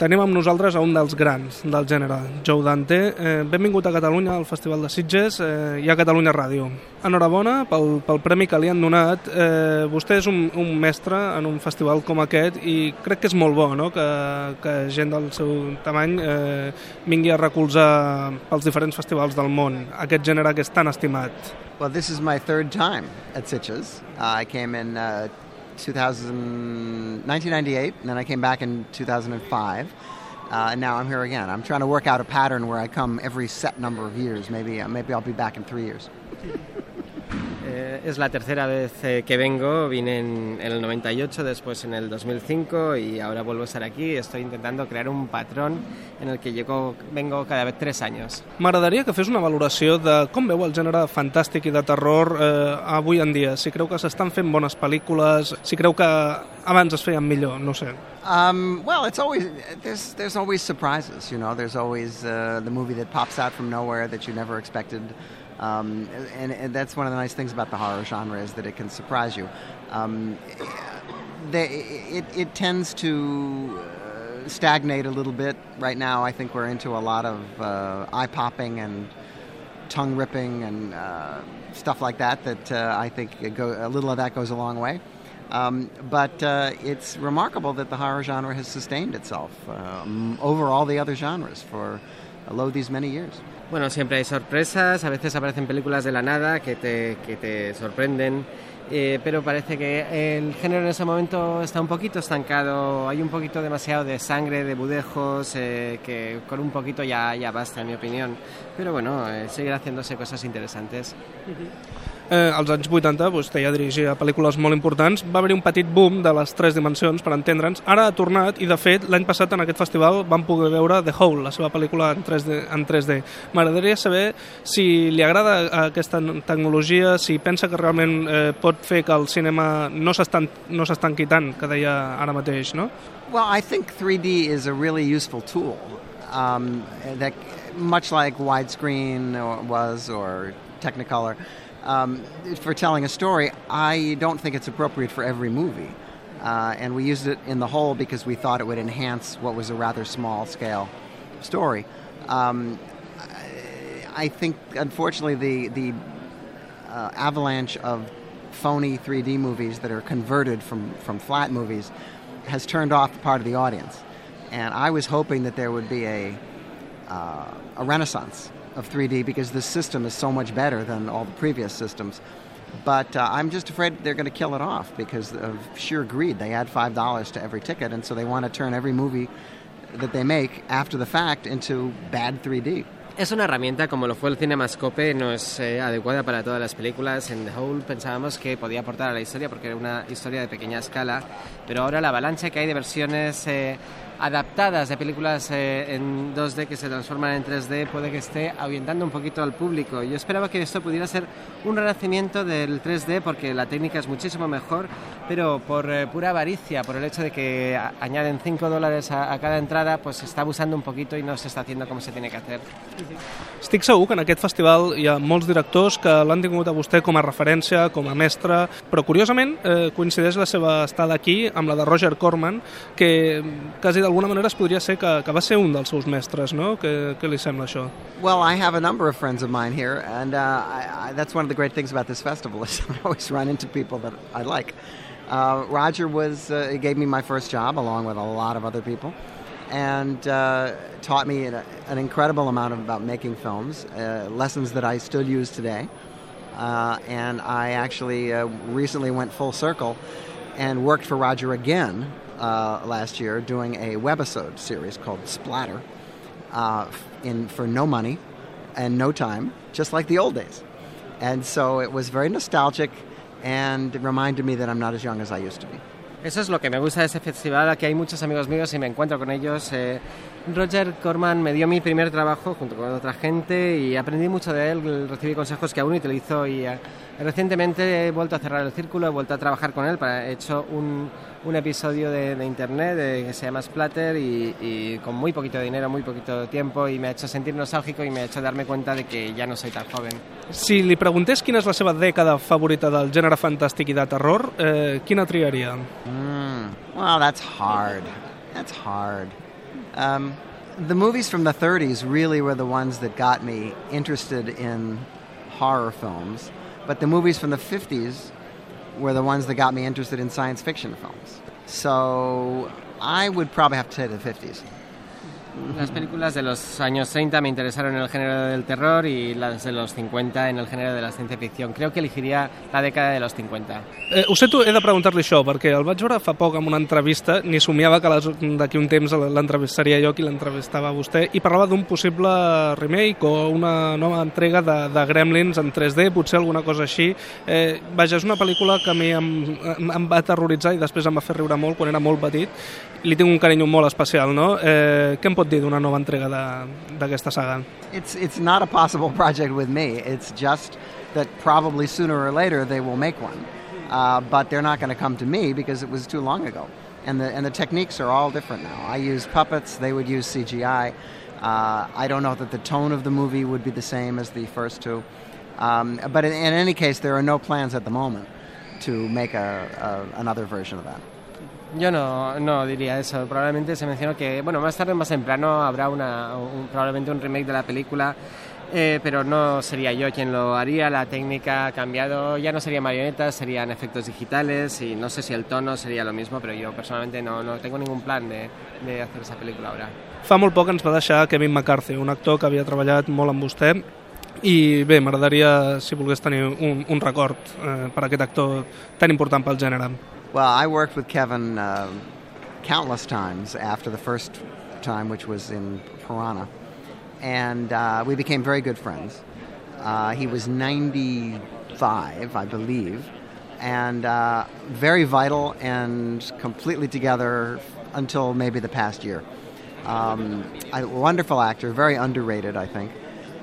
tenim amb nosaltres a un dels grans del gènere, Joe Dante. Eh, benvingut a Catalunya al Festival de Sitges eh, i a Catalunya Ràdio. Enhorabona pel, pel premi que li han donat. Eh, vostè és un, un mestre en un festival com aquest i crec que és molt bo no? que, que gent del seu tamany eh, vingui a recolzar pels diferents festivals del món aquest gènere que és tan estimat. Well, this is my third time at Sitges. Uh, I came in uh, 2000, 1998, and then I came back in 2005. Uh, and now I'm here again. I'm trying to work out a pattern where I come every set number of years. Maybe, uh, maybe I'll be back in three years. Eh, es la tercera vez eh, que vengo, vine en, en, el 98, después en el 2005 y ahora vuelvo a estar aquí. Estoy intentando crear un patrón en el que llego, vengo cada vez tres anys. M'agradaria que fes una valoració de com veu el gènere fantàstic i de terror eh, avui en dia. Si creu que s'estan fent bones pel·lícules, si creu que abans es feien millor, no sé. Um, well, it's always there's there's always surprises, you know. There's always uh, the movie that pops out from nowhere that you never expected. Um, and, and, that's one of the nice things about the horror genre is that it can surprise you. Um, they, it, it, tends to uh, stagnate a little bit right now. I think we're into a lot of uh, eye popping and tongue ripping and uh, stuff like that. That uh, I think go, a little of that goes a long way. Um, but uh, it's remarkable that the horror genre has sustained itself um, over all the other genres for lo these many years. Bueno, siempre hay sorpresas, a veces aparecen películas de la nada que te, que te sorprenden, eh, pero parece que el género en ese momento está un poquito estancado, hay un poquito demasiado de sangre, de budejos, eh, que con un poquito ya, ya basta, en mi opinión. Pero bueno, eh, seguir haciéndose cosas interesantes. Uh -huh. Eh, als anys 80 vostè ja dirigia pel·lícules molt importants, va haver un petit boom de les tres dimensions, per entendre'ns. Ara ha tornat i, de fet, l'any passat en aquest festival vam poder veure The Hole, la seva pel·lícula en 3D. En 3D. M'agradaria saber si li agrada aquesta tecnologia, si pensa que realment eh, pot fer que el cinema no s'estan no quitant, que deia ara mateix, no? Well, I think 3D is a really useful tool. Um, that much like widescreen was or Technicolor, um, for telling a story, I don't think it's appropriate for every movie. Uh, and we used it in the Hole because we thought it would enhance what was a rather small scale story. Um, I think, unfortunately, the the uh, avalanche of phony 3D movies that are converted from from flat movies has turned off part of the audience, and I was hoping that there would be a uh, a renaissance of 3D because this system is so much better than all the previous systems. But uh, I'm just afraid they're going to kill it off because of sheer greed. They add $5 to every ticket, and so they want to turn every movie that they make after the fact into bad 3D. Es una herramienta como lo fue el Cinemascope, no es eh, adecuada para todas las películas. En The Hole pensábamos que podía aportar a la historia porque era una historia de pequeña escala, pero ahora la avalancha que hay de versiones eh, adaptadas de películas eh, en 2D que se transforman en 3D puede que esté ahuyentando un poquito al público. Yo esperaba que esto pudiera ser un renacimiento del 3D porque la técnica es muchísimo mejor, pero por eh, pura avaricia, por el hecho de que añaden 5 dólares a, a cada entrada, pues se está abusando un poquito i no s'està haciendo com se tiene que hacer. Estic segur que en aquest festival hi ha molts directors que l'han tingut a vostè com a referència, com a mestre, però curiosament eh, coincideix la seva estada aquí amb la de Roger Corman, que quasi d'alguna manera es podria ser que, que va ser un dels seus mestres, no? Què, què li sembla això? Well, I have a number of friends of mine here, and uh, I, I, that's one of the great things about this festival is I always run into people that I like. Uh, Roger was uh, gave me my first job along with a lot of other people, and uh, taught me an, an, incredible amount about making films, uh, lessons that I still use today. Uh, and I actually uh, recently went full circle and worked for Roger again uh, last year doing a webisode series called Splatter uh, in for no money and no time, just like the old days. And so it was very nostalgic and reminded me that I'm not as young as I used to be. Eso es lo que me gusta de ese festival, aquí hay muchos amigos míos y me encuentro con ellos. Eh, Roger Corman me dio mi primer trabajo junto con otra gente y aprendí mucho de él, recibí consejos que aún utilizo y eh, recientemente he vuelto a cerrar el círculo, he vuelto a trabajar con él, para, he hecho un, un episodio de, de internet de, que se llama Splatter y, y, con muy poquito dinero, muy poquito tiempo y me ha hecho sentir nostálgico y me ha hecho darme cuenta de que ya no soy tan joven. Si li preguntés quina és la seva dècada favorita del gènere fantàstic i de terror, eh, quina triaria? Mm, well, that's hard. That's hard. Um, the movies from the 30s really were the ones that got me interested in horror films, but the movies from the 50s were the ones that got me interested in science fiction films. So I would probably have to say the 50s. Las películas de los años 30 me interesaron en el género del terror y las de los 50 en el género de la ciencia ficció. Creo que elegiria la dècada de los 50. Eh, ho tu, he de preguntar-li això, perquè el vaig veure fa poc en una entrevista, ni somiava que d'aquí un temps l'entrevistaria jo qui l'entrevistava vostè, i parlava d'un possible remake o una nova entrega de, de Gremlins en 3D, potser alguna cosa així. Eh, vaja, és una pel·lícula que a mi em, em va aterroritzar i després em va fer riure molt quan era molt petit. Li tinc un carinyo molt especial, no? Eh, què em pot d'una nova entrega d'aquesta saga? It's, it's not a possible project with me. It's just that probably sooner or later they will make one. Uh, but they're not going to come to me because it was too long ago. And the, and the techniques are all different now. I use puppets, they would use CGI. Uh, I don't know that the tone of the movie would be the same as the first two. Um, but in, in, any case, there are no plans at the moment to make a, a, another version of that. Yo no, no diría eso. Probablemente se mencionó que, bueno, más tarde, más temprano, habrá una, un, probablemente un remake de la película, eh, pero no sería yo quien lo haría. La técnica ha cambiado, ya no serían marionetas, serían efectos digitales y no sé si el tono sería lo mismo, pero yo personalmente no, no tengo ningún plan de, de hacer esa película ahora. Fa molt poc ens va deixar Kevin McCarthy, un actor que havia treballat molt amb vostè i bé, m'agradaria si volgués tenir un, un record eh, per aquest actor tan important pel gènere. Well, I worked with Kevin uh, countless times after the first time, which was in Piranha, and uh, we became very good friends. Uh, he was 95, I believe, and uh, very vital and completely together until maybe the past year. Um, a wonderful actor, very underrated, I think.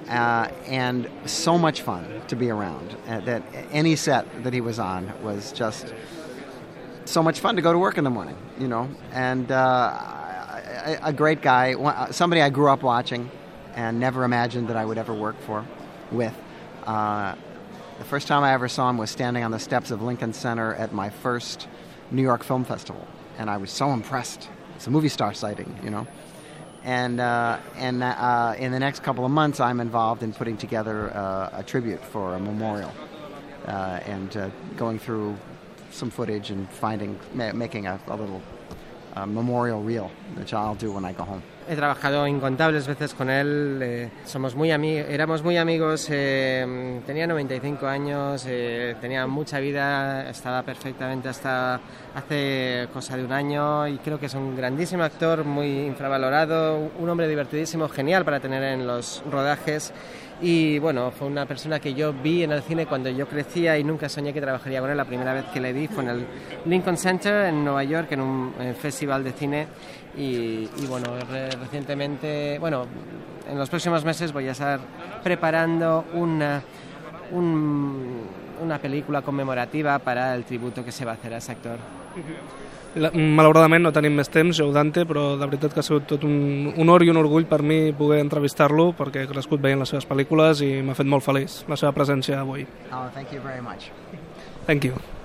Uh, and so much fun to be around. Uh, that any set that he was on was just so much fun to go to work in the morning, you know. And uh, a, great guy, somebody I grew up watching and never imagined that I would ever work for, with. Uh, the first time I ever saw him was standing on the steps of Lincoln Center at my first New York Film Festival, and I was so impressed. It's a movie star sighting, you know. And uh, and uh, in the next couple of months, I'm involved in putting together uh, a tribute for a memorial uh, and uh, going through some footage and finding, making a, a little uh, memorial reel, which I'll do when I go home. He trabajado incontables veces con él, eh, somos muy éramos muy amigos, eh, tenía 95 años, eh, tenía mucha vida, estaba perfectamente hasta hace cosa de un año y creo que es un grandísimo actor, muy infravalorado, un hombre divertidísimo, genial para tener en los rodajes y bueno, fue una persona que yo vi en el cine cuando yo crecía y nunca soñé que trabajaría con él. La primera vez que le vi fue en el Lincoln Center en Nueva York, en un festival de cine. Y, bueno, recientemente, bueno, en los próximos meses voy a estar preparando una, una película conmemorativa para el tributo que se va a hacer a ese actor. Malauradament no tenim més temps, Joe Dante, però de veritat que ha sigut tot un honor i un orgull per mi poder entrevistar-lo perquè he crescut veient les seves pel·lícules i m'ha fet molt feliç la seva presència avui. Oh, thank you very much. Thank you.